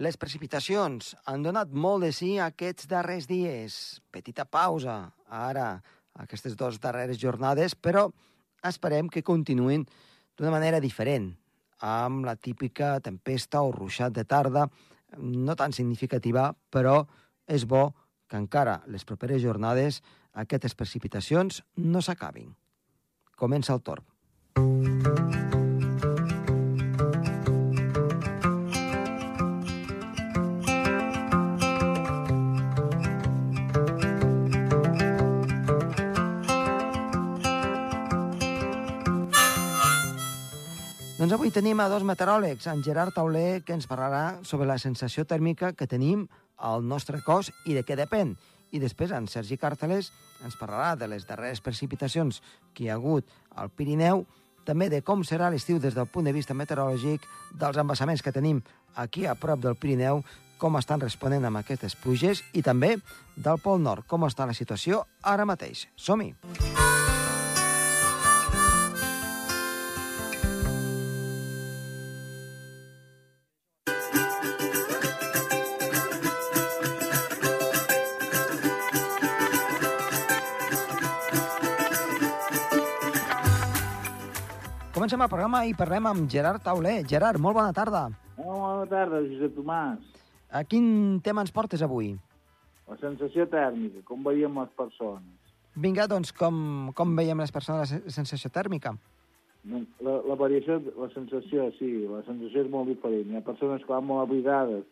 Les precipitacions han donat molt de sí aquests darrers dies. Petita pausa, ara, aquestes dues darreres jornades, però esperem que continuïn d'una manera diferent, amb la típica tempesta o ruixat de tarda, no tan significativa, però és bo que encara les properes jornades aquestes precipitacions no s'acabin. Comença el torn. Doncs avui tenim a dos meteoròlegs, en Gerard Tauler, que ens parlarà sobre la sensació tèrmica que tenim al nostre cos i de què depèn. I després en Sergi Càrteles ens parlarà de les darreres precipitacions que hi ha hagut al Pirineu, també de com serà l'estiu des del punt de vista meteorològic, dels embassaments que tenim aquí a prop del Pirineu, com estan responent amb aquestes pluges, i també del Pol Nord, com està la situació ara mateix. Som-hi! Comencem el programa i parlem amb Gerard Tauler. Gerard, molt bona tarda. Molt bona tarda, Josep Tomàs. A quin tema ens portes avui? La sensació tèrmica, com veiem les persones. Vinga, doncs, com, com veiem les persones la sensació tèrmica? La, la variació, la sensació, sí, la sensació és molt diferent. Hi ha persones que van molt abrigades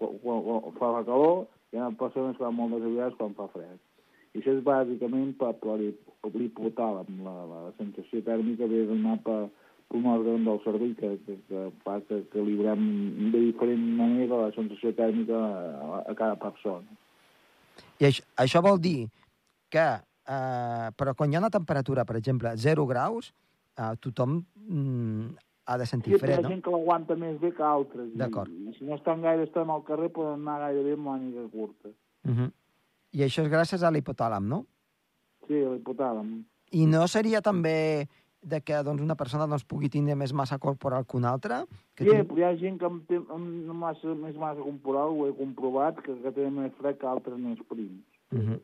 quan, quan, quan fa la calor, hi ha persones que van molt desabrigades quan fa fred. I això és bàsicament per, per l'hipotàlem. La, la sensació tèrmica ve d'anar per, per un òrgan del cervell que, que, que fa que calibrem de diferent manera la sensació tèrmica a, a cada persona. I això, això vol dir que, eh, però quan hi ha una temperatura, per exemple, 0 graus, eh, tothom mm, ha de sentir sí, fred, hi ha no? gent que l'aguanta més bé que altres. D'acord. Si no estan gaire estan al carrer, poden anar gairebé amb màniga curta. Uh -huh. I això és gràcies a l'hipotàlam, no? Sí, l'hipotàlem. I no seria també de que doncs, una persona doncs, pugui tindre més massa corporal que una altra? Que Sí, tin- però hi ha gent que amb, té- amb massa, més massa corporal, ho he comprovat, que, que tenen més fred que altres més prims. Uh -huh.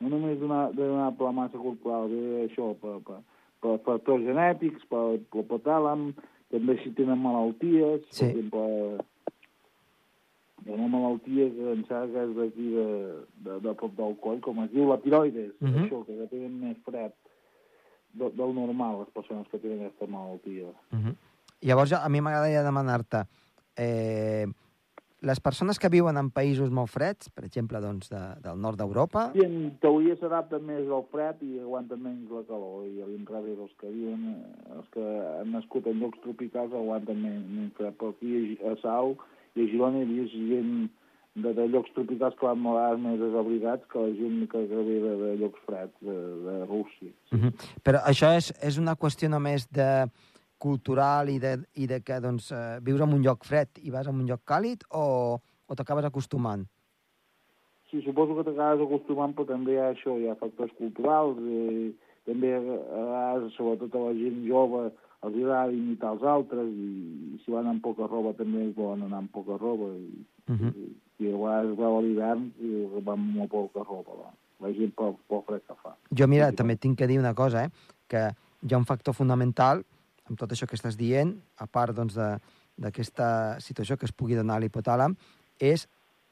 No només donar, de donar per la massa corporal, ve això, per, per, per factors genètics, per l'hipotàlem, també si tenen malalties, Sí. per exemple, una malaltia que em sembla que és d'aquí de, de, de prop del coll, com es diu la tiroides, uh Mhm. -huh. això, que tenen més fred de, del normal, les persones que tenen aquesta malaltia. Uh -huh. Llavors, a mi m'agradaria demanar-te, eh, les persones que viuen en països molt freds, per exemple, doncs, de, del nord d'Europa, Sí, en teoria s'adapten més al fred i aguanten menys la calor, i a l'inrevés els que viuen, eh, els que han nascut en llocs tropicals aguanten menys, menys fred, però aquí a Sau i a Girona hi havia gent de, de llocs tropicals que van molt més desabrigats que la gent que, que ve de, de llocs freds, de, de Rússia. uh -huh. però això és, és una qüestió només de cultural i de, i de que doncs, eh, vius en un lloc fred i vas a un lloc càlid o, o t'acabes acostumant? Sí, suposo que t'acabes acostumant, però també hi ha això, hi ha factors culturals, i també a vegades, sobretot a la gent jove, els agrada imitar els altres, i, i si van amb poca roba també volen anar amb poca roba, i, Uh -huh. i, i a vegades es veu a l'hivern i van amb molt poca roba, va. la gent pel, pel fred que fa. Jo, mira, també tinc que dir una cosa, eh? que hi ha un factor fonamental amb tot això que estàs dient, a part doncs, de- d'aquesta situació que es pugui donar a l'hipotàlam, és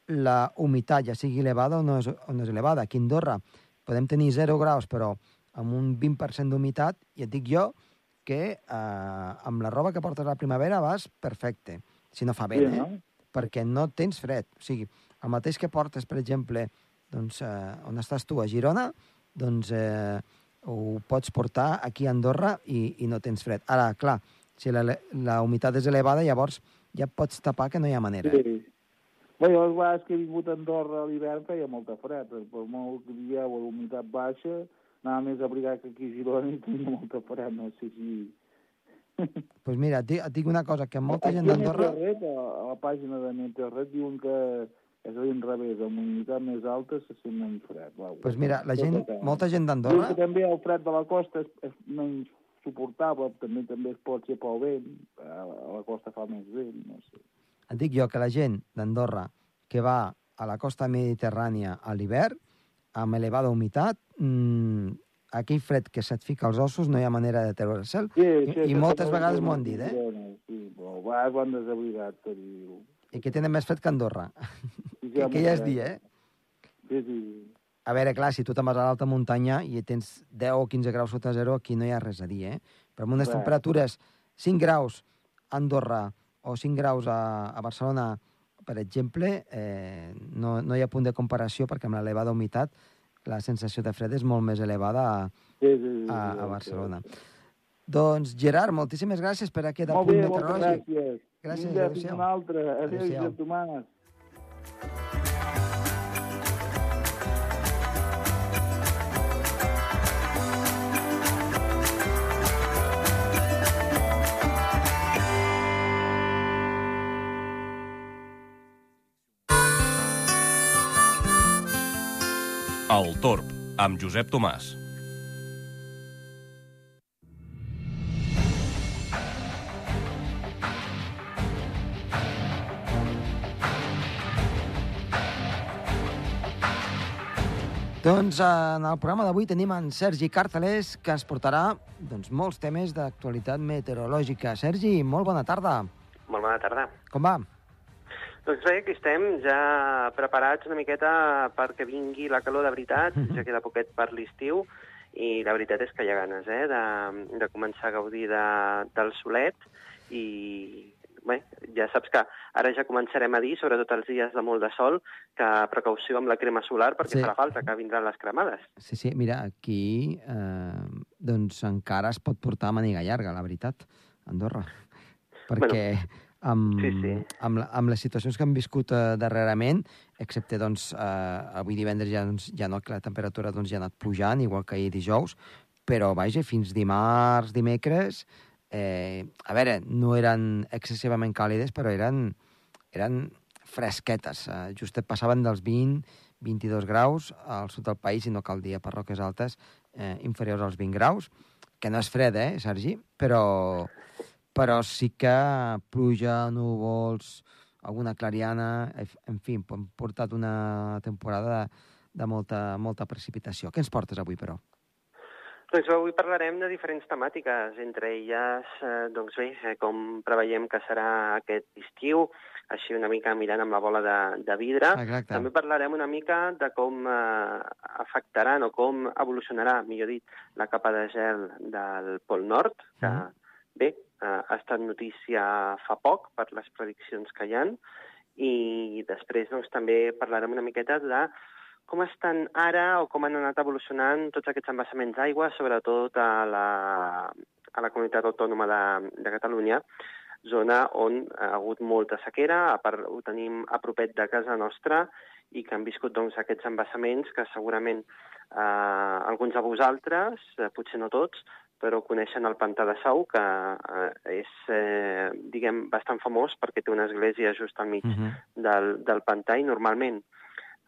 la humitat, ja sigui elevada o no és, o no és elevada. Aquí a Andorra podem tenir 0 graus, però amb un 20% d'humitat, i et dic jo que eh, amb la roba que portes a la primavera vas perfecte, si no fa vent, Sí, eh? no? perquè no tens fred. O sigui, el mateix que portes, per exemple, doncs, eh, on estàs tu, a Girona, doncs eh, ho pots portar aquí a Andorra i, i no tens fred. Ara, clar, si la, la humitat és elevada, llavors ja pots tapar que no hi ha manera. Sí. Bé, jo les vegades que he vingut a Andorra a l'hivern feia molta fred, per molt que dieu a l'humitat baixa, anava més abrigat que aquí a Girona i tenia molta fred, no sé si... Pues mira, et dic, una cosa, que molta gent Aquí d'Andorra... A, a la pàgina de Meteorret, diuen que és a l'inrevés, amb humitat més alta se sent menys fred. Doncs pues mira, la gent, molta gent d'Andorra... que també el fred de la costa és, és menys suportable, també també es pot ser pel vent, a la, a la costa fa més vent, no sé. et dic jo que la gent d'Andorra que va a la costa mediterrània a l'hivern, amb elevada humitat, mmm, aquell fred que se't fica als ossos no hi ha manera de treure el cel. Sí, I, sí, i això moltes vegades ho m'ho han dit, eh? Sí, però a vegades ho han desoblidat, i. I que tenen més fred que Andorra. Sí, que, que ja és dia, eh? Sí, sí. A veure, clar, si tu te'n vas a l'alta muntanya i tens 10 o 15 graus sota zero, aquí no hi ha res a dir, eh? Però amb unes Bé. temperatures 5 graus a Andorra o 5 graus a, a Barcelona, per exemple, eh, no, no hi ha punt de comparació perquè amb l'elevada humitat la sensació de fred és molt més elevada a, sí, sí, sí, a, sí, a sí. Barcelona. Doncs, Gerard, moltíssimes gràcies per aquest apunt meteorològic. gràcies. Gràcies, adéu-siau. Adéu, Adéu-siau. Josep Tomàs. El Torb, amb Josep Tomàs. Doncs eh, en el programa d'avui tenim en Sergi Cartelés, que ens portarà doncs, molts temes d'actualitat meteorològica. Sergi, molt bona tarda. Molt bona tarda. Com va? Doncs bé, aquí estem ja preparats una miqueta perquè vingui la calor de veritat, ja queda poquet per l'estiu, i la veritat és que hi ha ganes eh, de, de començar a gaudir de, del solet, i bé, ja saps que ara ja començarem a dir, sobretot els dies de molt de sol, que precaució amb la crema solar perquè Sí. farà falta, que vindran les cremades. Sí, sí, mira, aquí eh, doncs encara es pot portar màniga llarga, la veritat, a Andorra. Perquè amb, sí, sí. amb, amb les situacions que hem viscut eh, darrerament, excepte doncs, eh, avui divendres ja, doncs, ja no, que la temperatura doncs, ja ha anat pujant, igual que ahir dijous, però vaja, fins dimarts, dimecres, eh, a veure, no eren excessivament càlides, però eren, eren fresquetes. Eh, justet passaven dels 20, 22 graus al sud del país i no cal dir a parròquies altes eh, inferiors als 20 graus, que no és fred, eh, Sergi? Però, però sí que pluja, núvols, alguna clariana, en- fi, hem portat una temporada de, de molta, molta precipitació. Què ens portes avui, però? Doncs avui parlarem de diferents temàtiques, entre elles, eh, doncs bé, eh, com preveiem que serà aquest estiu, així una mica mirant amb la bola de, de vidre. Exacte. També parlarem una mica de com eh, afectaran o com evolucionarà, millor dit, la capa de gel del Pol Nord, que, Mhm. Eh, ha estat notícia fa poc per les prediccions que hi han, i després doncs, també parlarem una miqueta de com estan ara o com han anat evolucionant tots aquests embassaments d'aigua, sobretot a la, a la comunitat autònoma de, de Catalunya, zona on ha hagut molta sequera, a part ho tenim a propet de casa nostra i que han viscut doncs, aquests embassaments que segurament eh, alguns de vosaltres, eh, potser no tots, però coneixen el Pantà de Sau, que eh, és, eh, diguem, bastant famós perquè té una església just al mig Uh -huh. del, del pantà i normalment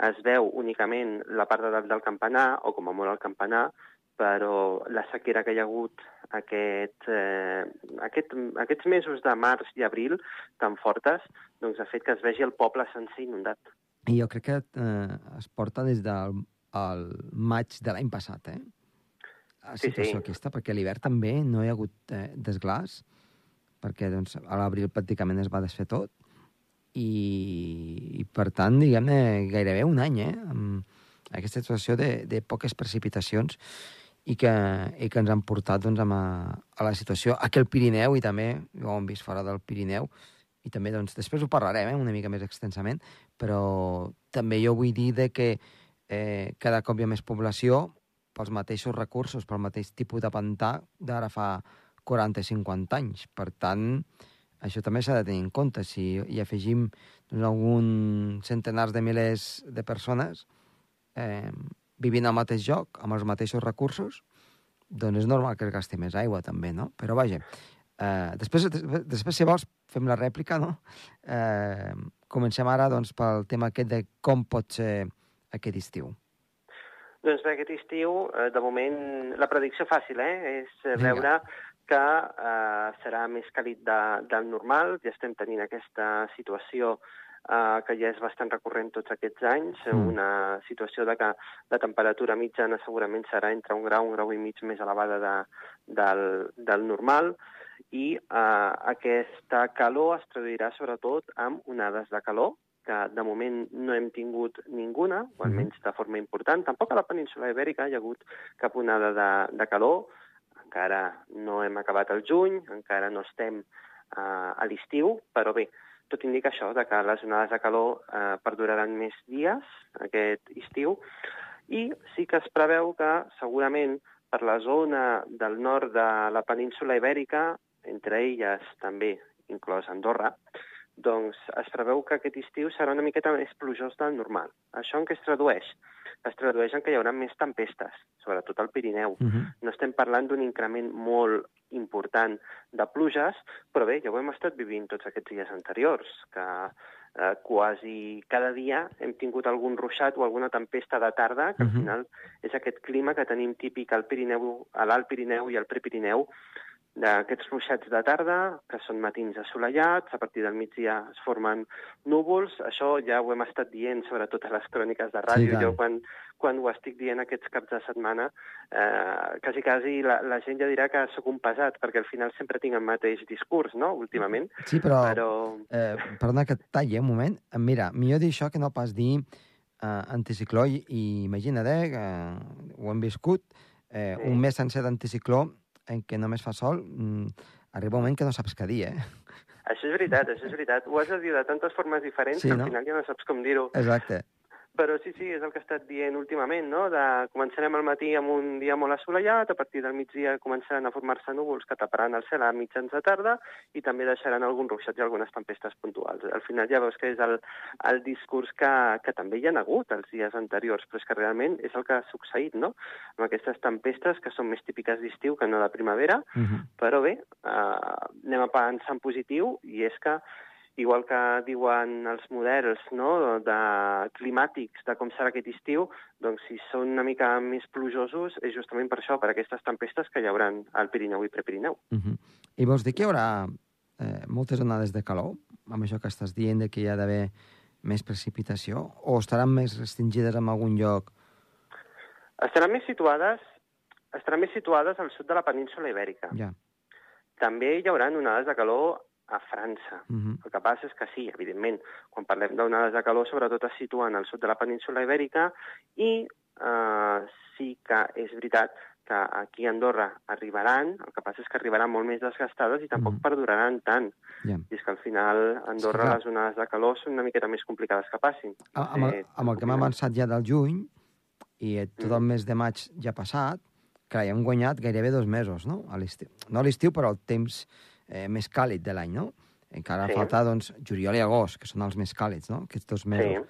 es veu únicament la part de dalt del campanar, o com a molt el campanar, però la sequera que hi ha hagut aquest, eh, aquest, aquests mesos de març i abril tan fortes, doncs ha fet que es vegi el poble sencer inundat. I jo crec que eh, es porta des del el maig de l'any passat, eh? La Sí, situació sí. aquesta, perquè a l'hivern també no hi ha hagut eh, desglàs, perquè doncs, a l'abril pràcticament es va desfer tot, i, i per tant, diguem-ne, gairebé un any, eh? Amb aquesta situació de, de poques precipitacions i que, i que ens han portat doncs, a, a la situació aquí al Pirineu i també, ho hem vist fora del Pirineu, i també doncs, després ho parlarem eh, una mica més extensament, però també jo vull dir de que eh, cada cop hi ha més població pels mateixos recursos, pel mateix tipus de pantà d'ara fa 40 o 50 anys. Per tant, això també s'ha de tenir en compte. Si hi afegim doncs, algun centenars de milers de persones eh, vivint al mateix lloc, amb els mateixos recursos, doncs és normal que es gasti més aigua, també, no? Però, vaja, eh, després, des, després, si vols, fem la rèplica, no? Eh, comencem ara, doncs, pel tema aquest de com pot ser aquest estiu. Doncs bé, aquest estiu, eh, de moment, la predicció fàcil, eh? És eh, Vinga. veure que eh, serà més càlid de, del normal. Ja estem tenint aquesta situació eh, que ja és bastant recurrent tots aquests anys, Mm. una situació de que la temperatura mitjana segurament serà entre un grau, un grau i mig més elevada de, del, del normal, i eh, aquesta calor es traduirà sobretot amb onades de calor, que de moment no hem tingut ninguna, o Mhm. almenys de forma important. Tampoc a la península ibèrica hi ha hagut cap onada de, de calor, encara no hem acabat el juny, encara no estem eh, a l'estiu, però bé, tot indica això, de que les onades de calor eh, perduraran més dies aquest estiu, i sí que es preveu que segurament per la zona del nord de la península ibèrica, entre elles també inclòs Andorra, doncs es preveu que aquest estiu serà una miqueta més plujós del normal. Això en què es tradueix? Es tradueix en que hi haurà més tempestes, sobretot al Pirineu. Uh -huh. No estem parlant d'un increment molt important de pluges, però bé, ja ho hem estat vivint tots aquests dies anteriors, que eh, quasi cada dia hem tingut algun ruixat o alguna tempesta de tarda, que al Mhm. final és aquest clima que tenim típic al Pirineu, a l'Alt Pirineu i al Prepirineu, d'aquests ruixats de tarda, que són matins assolellats, a partir del migdia es formen núvols, això ja ho hem estat dient, sobretot a les cròniques de ràdio, tant. jo quan, quan ho estic dient aquests caps de setmana, eh, quasi, quasi la, la gent ja dirà que sóc un pesat, perquè al final sempre tinc el mateix discurs, no?, últimament, Sí, però... però... Eh, perdona que et talli eh, un moment. Mira, millor dir això que no pas dir eh, anticicló i, i imagina't, eh, que ho hem viscut, eh, Sí. un mes sencer d'anticicló en què només fa sol, mm, arriba un moment que no saps què dir, eh? Això és veritat, això és veritat. Ho has de dir de tantes formes diferents Sí, que no? al final ja no saps com dir-ho. Exacte. Però sí, sí, és el que he estat dient últimament, no? De, començarem al matí amb un dia molt assolellat, a partir del migdia començaran a formar-se núvols que taparan el cel a mitjans de tarda i també deixaran algun ruixat i algunes tempestes puntuals. Al final ja veus que és el, el discurs que, que també hi ha hagut els dies anteriors, però és que realment és el que ha succeït, no? Amb aquestes tempestes que són més típiques d'estiu que no de primavera, Uh -huh. però bé, eh, anem a pensar en positiu i és que igual que diuen els models no, de climàtics de com serà aquest estiu, doncs si són una mica més plujosos és justament per això, per aquestes tempestes que hi haurà al Pirineu i Prepirineu. Uh -huh. I vols dir que hi haurà eh, moltes onades de calor, amb això que estàs dient de que hi ha d'haver més precipitació, o estaran més restringides en algun lloc? Estaran més situades estaran més situades al sud de la península ibèrica. Ja. També hi haurà onades de calor a França. Uh -huh. El que passa és que sí, evidentment, quan parlem d'onades de calor, sobretot es situen al sud de la península ibèrica i eh, sí que és veritat que aquí a Andorra arribaran, el que passa és que arribaran molt més desgastades i tampoc Mhm. perduraran tant. ja. I és que al final a Andorra clar. les onades de calor són una miqueta més complicades que passin. A- Amb el, amb el que hem avançat ja del juny i eh, tot el Mhm. mes de maig ja passat, clar, ja hem guanyat gairebé dos mesos, no? A l'estiu. No a l'estiu, però el temps eh, més càlid de l'any, no? Encara Sí. falta, doncs, juliol i agost, que són els més càlids, no? Aquests dos Sí, mesos.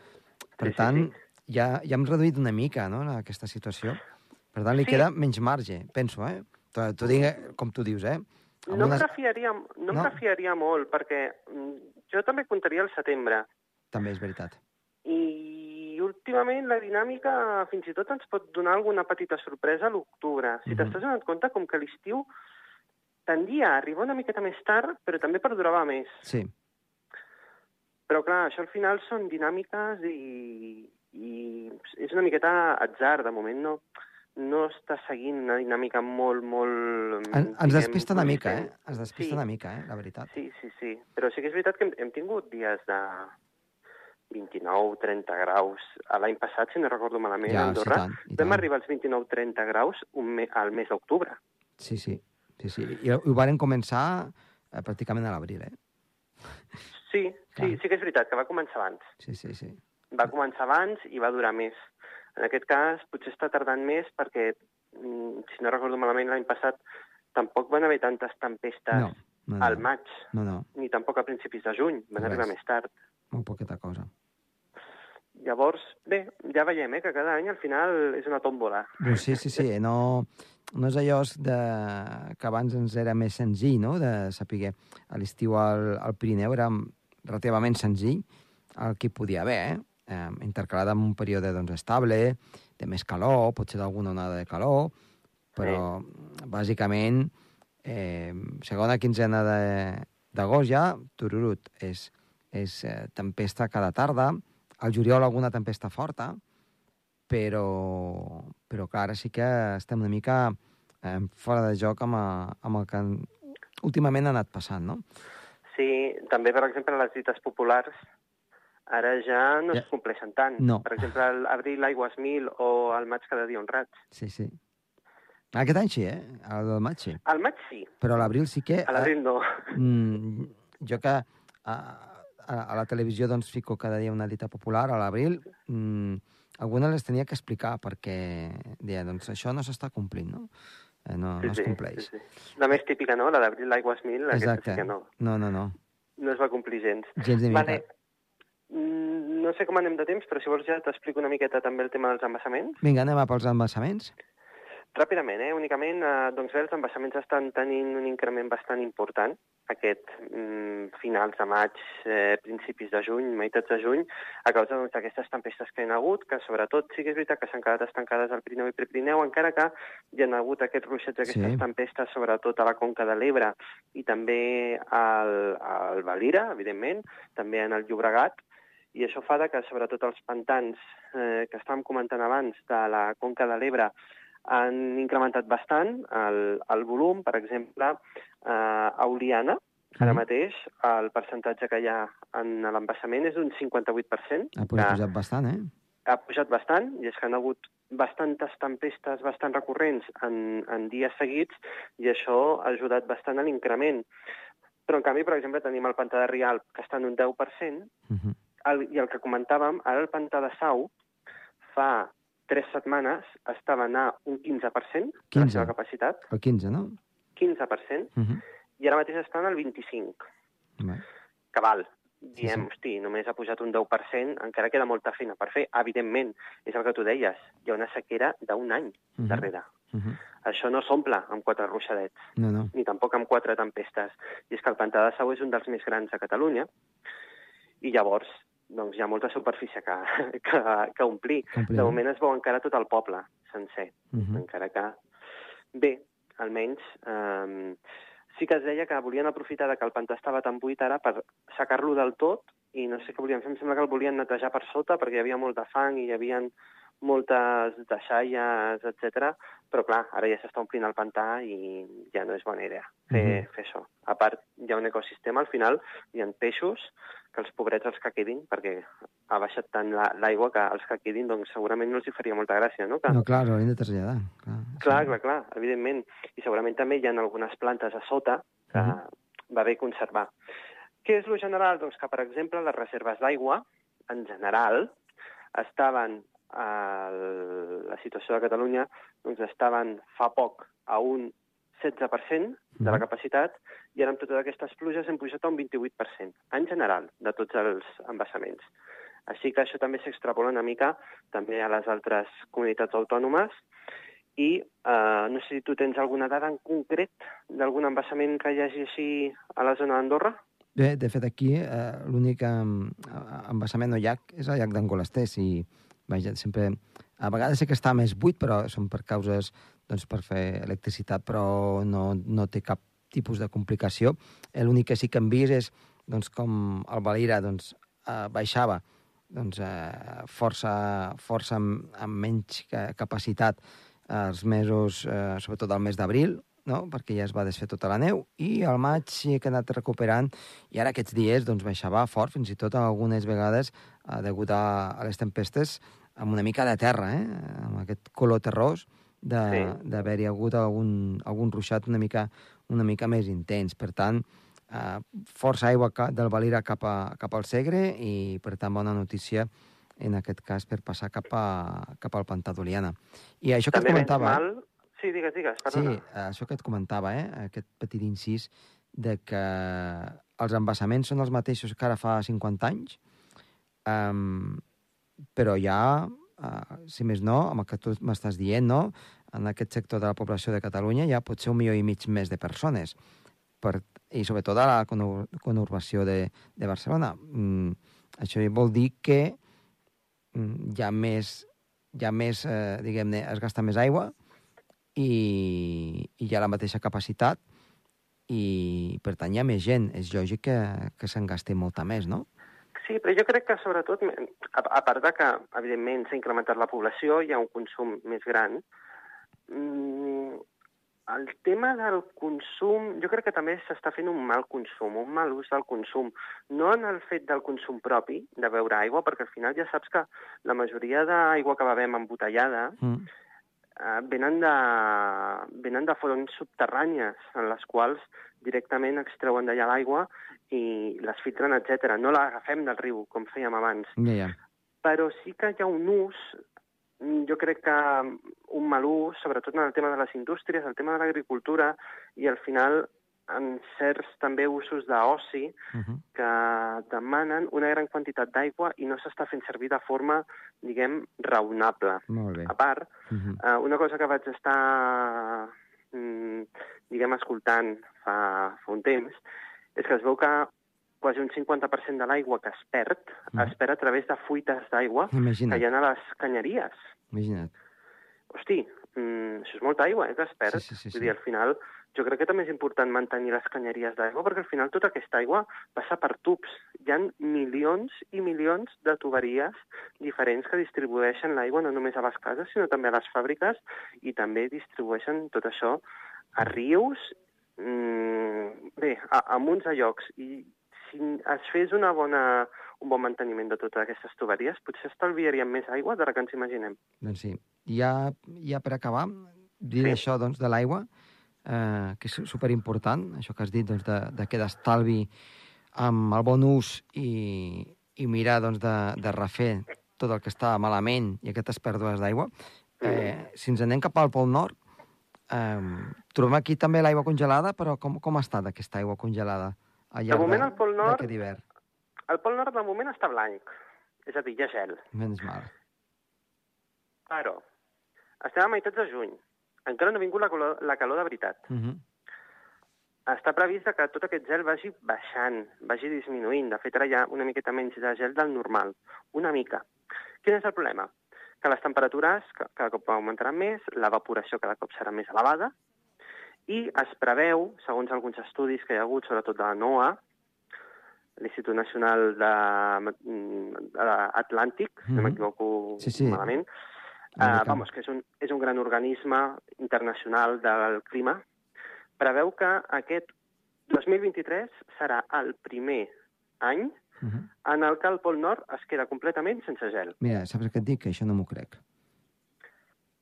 Per sí, sí, tant, sí. Ja, ja hem reduït una mica, no?, en aquesta situació. Per tant, li Sí. queda menys marge, penso, eh? T'ho dic, com tu dius, eh? Amb No em refiaria, no, No? em refiaria molt, perquè mm, jo també comptaria el setembre. També és veritat. I últimament la dinàmica fins i tot ens pot donar alguna petita sorpresa a l'octubre. Si Mhm. t'estàs donant compte, com que l'estiu tendia a arribar una miqueta més tard, però també perdurava més. Sí, Però clar, això al final són dinàmiques i, i és una miqueta atzar. De moment no, no està seguint una dinàmica molt, molt... en, ens diguem, despista una mica, eh? Ens despista Sí. una mica, eh? La veritat. Sí, sí, sí. Però sí que és veritat que hem, hem tingut dies de 29, 30 graus. L'any passat, si no recordo malament, Ja, a sí, Andorra, tant, i vam tant. arribar als 29-30 graus un me al mes d'octubre. Sí, sí. Sí, sí. I ho varen començar eh, pràcticament a l'abril, eh? Sí, Clar. sí, sí que és veritat, que va començar abans. Sí, sí, sí. Va començar abans i va durar més. En aquest cas, potser està tardant més perquè, mm, si no recordo malament, l'any passat tampoc van haver tantes tempestes No, no, al no, maig, no, no, ni tampoc a principis de juny. Van Res. arribar més tard. molt poqueta cosa. Llavors, bé, ja veiem eh, que cada any al final és una tòmbola. Sí, sí, sí, no, no és allò de, que abans ens era més senzill, no?, de saber. A l'estiu al, al Pirineu era relativament senzill el que podia haver, eh? eh intercalat amb un període doncs, estable, de més calor, potser d'alguna onada de calor, però bàsicament eh, segona quinzena de- d'agost ja, tururut, és, és eh, tempesta cada tarda, al juliol alguna tempesta forta, però, però clar, ara sí que estem una mica eh, fora de joc amb, a, amb el que últimament ha anat passant, no? Sí, també, per exemple, les dites populars ara ja no Ja. es compleixen tant. No. Per exemple, l'abril aigües mil o el maig cada dia un raig. Sí, sí. Aquest any sí, eh? El del maig sí. Al maig sí, Però a l'abril sí que... a l'abril no. Mm, jo que a, a, a la televisió doncs, fico cada dia una dita popular, a l'abril, mm, algunes les tenia que explicar perquè deia, doncs això no s'està complint, no? Eh, no, no es compleix. Sí, sí. La més típica, no? La d'abril aigües mil, aquesta Exacte. sí que no. No, no, no. No es va complir gens. Gens de. Vale. Mm, No sé com anem de temps, però si vols ja t'explico una miqueta també el tema dels embassaments. Vinga, anem a pels embassaments. Ràpidament, eh? únicament, eh, doncs els embassaments estan tenint un increment bastant important aquest mm, finals de maig, eh, principis de juny, meitats de juny, a causa doncs, d'aquestes tempestes que hi ha hagut, que sobretot sí que és veritat que s'han quedat estancades al Pirineu i Prepirineu, encara que hi ha hagut aquests ruixats, aquestes Sí. tempestes, sobretot a la conca de l'Ebre i també al, al Valira, evidentment, també en el Llobregat, i això fa que sobretot els pantans eh, que estàvem comentant abans de la conca de l'Ebre han incrementat bastant el, el volum, per exemple, eh, a Oliana, ara mateix, el percentatge que hi ha en l'embassament és d'un 58%, Ha pujat bastant, eh? ha pujat bastant, i és que han hagut bastantes tempestes bastant recurrents en, en dies seguits, i això ha ajudat bastant a l'increment. Però, en canvi, per exemple, tenim el pantà de Rialp, que està en un 10%, Uh -huh. el, i el que comentàvem, ara el pantà de Sau fa tres setmanes estava a un 15% de la 15. seva capacitat, El 15, no? 15%, Uh -huh. i ara mateix estan al 25%, Bé. que val. Sí, Diem, sí. hosti, només ha pujat un 10%, encara queda molta feina per fer. Evidentment, és el que tu deies, hi ha una sequera d'un any Mhm. darrere. Uh -huh. Això no s'omple amb quatre ruixadets, No, no. ni tampoc amb quatre tempestes. I és que el pantà de Sau és un dels més grans de Catalunya, i llavors doncs, hi ha molta superfície que, que, que omplir. De no? moment es veu encara tot el poble sencer, Uh -huh. encara que... Bé, almenys eh, sí que es deia que volien aprofitar de que el pantà estava tan buit ara per secar-lo del tot i no sé què volien fer, em sembla que el volien netejar per sota perquè hi havia molt de fang i hi havia moltes deixalles, etc. Però clar, ara ja s'està omplint el pantà i ja no és bona idea fer, Mhm. fer això. A part, hi ha un ecosistema, al final hi ha peixos que els pobrets els que quedin, perquè ha baixat tant la- l'aigua que els que quedin doncs, segurament no els hi faria molta gràcia, no? Que, No, clar, l'haurien de traslladar. Clar, Clar, sí. clar, clar, evidentment. I segurament també hi ha algunes plantes a sota que Mhm. va bé conservar. Què és lo general? Doncs que, per exemple, les reserves d'aigua, en general, estaven a la situació de Catalunya, doncs estaven fa poc a un 16% de la Mhm. capacitat i ara amb totes aquestes pluges hem pujat a un 28%, en general, de tots els embassaments. Així que això també s'extrapola una mica també a les altres comunitats autònomes i eh, no sé si tu tens alguna dada en concret d'algun embassament que hi hagi així a la zona d'Andorra? Bé, de fet, aquí eh, l'únic eh, embassament o llac és el llac d'Angolestés i, vaja, sempre... A vegades sí que està més buit, però són per causes doncs, per fer electricitat, però no, no té cap tipus de complicació. L'únic que sí que hem vist és doncs, com el Valira doncs, eh, baixava doncs, eh, força, força amb, amb menys ca- capacitat els mesos, eh, sobretot el mes d'abril, no? perquè ja es va desfer tota la neu, i al maig sí que ha anat recuperant, i ara aquests dies doncs, baixava fort, fins i tot algunes vegades, eh, degut a, a les tempestes, amb una mica de terra, eh? amb aquest color terrós, de- Sí. d'haver-hi hagut algun, algun ruixat una mica, una mica més intens. Per tant, eh, força aigua del Valira cap, a, cap al Segre i, per tant, bona notícia en aquest cas per passar cap, a, cap al Pantà d'Oliana. I això que et També comentava... mal... Sí, digues, digues, Sí, perdona. eh, això que et comentava, eh? aquest petit incís de que els embassaments són els mateixos que ara fa 50 anys, um, però ja, uh, si més no, amb el que tu m'estàs dient, no? En aquest sector de la població de Catalunya hi ha potser un milió i mig més de persones, per, i sobretot a la conur conurbació de, de Barcelona. Mm, això vol dir que mm, hi ha més, hi ha més eh, diguem-ne, es gasta més aigua i, i hi ha la mateixa capacitat i, per tant, hi ha més gent. És lògic que, que se'n gasti molta més, no? Sí, però jo crec que sobretot, a, a part de que, evidentment, s'ha incrementat la població, hi ha un consum més gran, el tema del consum, jo crec que també s'està fent un mal consum, un mal ús del consum. No en el fet del consum propi, de beure aigua, perquè al final ja saps que la majoria d'aigua que bevem embotellada Mm. eh, venen, de, venen de fonts subterrànies, en les quals directament extreuen d'allà l'aigua i les filtren, etc. No l'agafem del riu, com fèiem abans. Ja. Però sí que hi ha un ús, mm, jo crec que un mal ús, sobretot en el tema de les indústries, el tema de l'agricultura, i al final en certs també usos d'oci Uh -huh. que demanen una gran quantitat d'aigua i no s'està fent servir de forma, diguem, raonable. Molt bé. A part, Uh -huh. Uh, una cosa que vaig estar, mm, diguem, escoltant fa, fa un temps, és que es veu que quasi un 50% de l'aigua que es perd, Mm. es perd a través de fuites d'aigua que hi ha a les canyeries. imagina't. Hosti, mm, això és molta aigua, eh, que es perd. Sí, sí, sí, Vull sí. dir, al final, jo crec que també és important mantenir les canyeries d'aigua, perquè al final tota aquesta aigua passa per tubs. Hi ha milions i milions de tuberies diferents que distribueixen l'aigua no només a les cases, sinó també a les fàbriques, i també distribueixen tot això a rius, mm, bé, a, a munts de llocs. I si es fes una bona, un bon manteniment de totes aquestes tuberies, potser estalviaríem més aigua de la que ens imaginem. Doncs sí. Ja, ja per acabar, diré Sí. això doncs, de l'aigua, eh, que és superimportant, això que has dit doncs, de, de que d'estalvi amb el bon ús i, i mirar doncs, de, de refer tot el que està malament i aquestes pèrdues d'aigua. Eh, si ens anem cap al Pol Nord, eh, trobem aquí també l'aigua congelada, però com, com ha estat aquesta aigua congelada? Al De moment, al Pol Nord- d'aquest hivern? El Pol Nord de moment està blanc, és a dir, hi ha gel. Menys mal. Però estem a meitats de juny. Encara no ha vingut la calor, la calor de veritat. Uh -huh. Està previst que tot aquest gel vagi baixant, vagi disminuint. De fet, ara hi ha una miqueta menys de gel del normal. Una mica. Quin és el problema? Que les temperatures ca- cada cop augmentaran més, l'evaporació cada cop serà més elevada, i es preveu, segons alguns estudis que hi ha hagut, sobretot de la NOAA, l'Institut Nacional de, de l'Atlàntic, si no Mhm. m'equivoco Sí, sí. malament. Uh, vamos, que és un, és un gran organisme internacional del clima, preveu que aquest 2023 serà el primer any Uh -huh. en el que el Pol Nord es queda completament sense gel. Mira, saps què et dic? Que això no m'ho crec.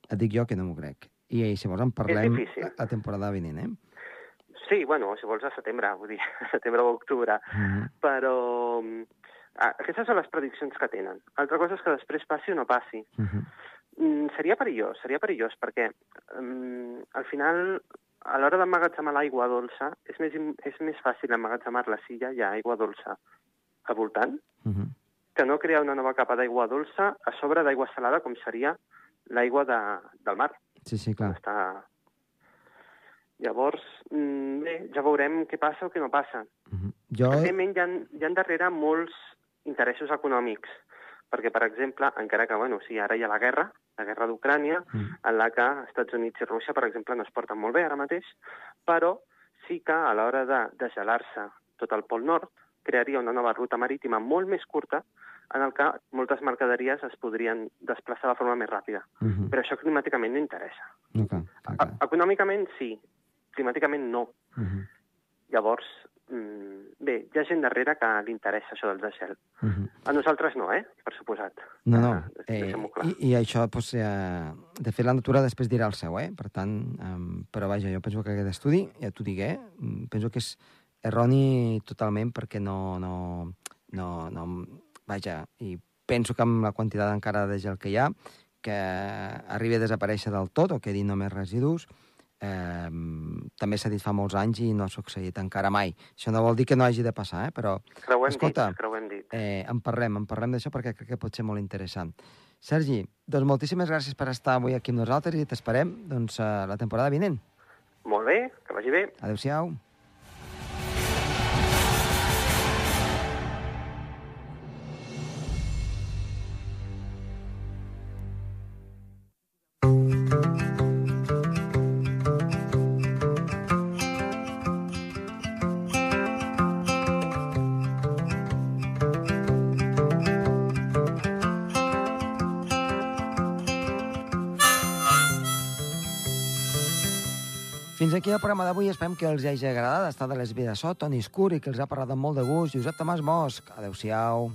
Et dic jo que no m'ho crec. I si vols en parlem la, la temporada vinent, eh? Sí, bueno, si vols a setembre, vull dir, a setembre o octubre, Uh -huh. però mm, ah, aquestes són les prediccions que tenen. Altra cosa és que després passi o no passi. Uh -huh. Mm, seria perillós, seria perillós, perquè um, al final, a l'hora d'emmagatzemar l'aigua dolça, és més, és més fàcil emmagatzemar-la si ja hi ha aigua dolça al voltant, Uh -huh. que no crear una nova capa d'aigua dolça a sobre d'aigua salada, com seria l'aigua de, del mar. Sí, sí, clar. Està... Llavors, mm, bé, ja veurem què passa o què no passa. Uh -huh. Jo... Evidentment, hi ha, hi ha darrere molts interessos econòmics, perquè, per exemple, encara que, bueno, sí, ara hi ha la guerra, la guerra d'Ucrània, Mm. en la que Estats Units i Rússia, per exemple, no es porten molt bé ara mateix, però sí que a l'hora de desgelar-se tot el Pol Nord, crearia una nova ruta marítima molt més curta en el que moltes mercaderies es podrien desplaçar de forma més ràpida. Uh -huh. Però això climàticament no interessa. No, clar, clar, clar. E- Econòmicament sí, climàticament no. Uh -huh. Llavors, mm, bé, hi ha gent darrere que li interessa això del desgel. Uh -huh. A nosaltres no, eh? Per suposat. No, no. Ah, Eh, clar. i, I això, doncs, eh, de fet, la natura després dirà el seu, eh? Per tant, eh, però vaja, jo penso que aquest estudi, ja t'ho digué, mm, penso que és erroni totalment perquè no, no, no, no... Vaja, i penso que amb la quantitat encara de gel que hi ha, que arribi a desaparèixer del tot o quedin només residus, eh, també s'ha dit fa molts anys i no ha succeït encara mai. Això no vol dir que no hagi de passar, eh? però hem escolta, dit, hem dit. eh, en parlem, en parlem d'això perquè crec que pot ser molt interessant. Sergi, doncs moltíssimes gràcies per estar avui aquí amb nosaltres i t'esperem doncs, la temporada vinent. Molt bé, que vagi bé. Adéu-siau. El programa d'avui. Esperem que els hagi agradat. Està de les vides so, Toni Escur, i que els ha parlat amb molt de gust. Josep Tomàs Bosch. Adéu-siau.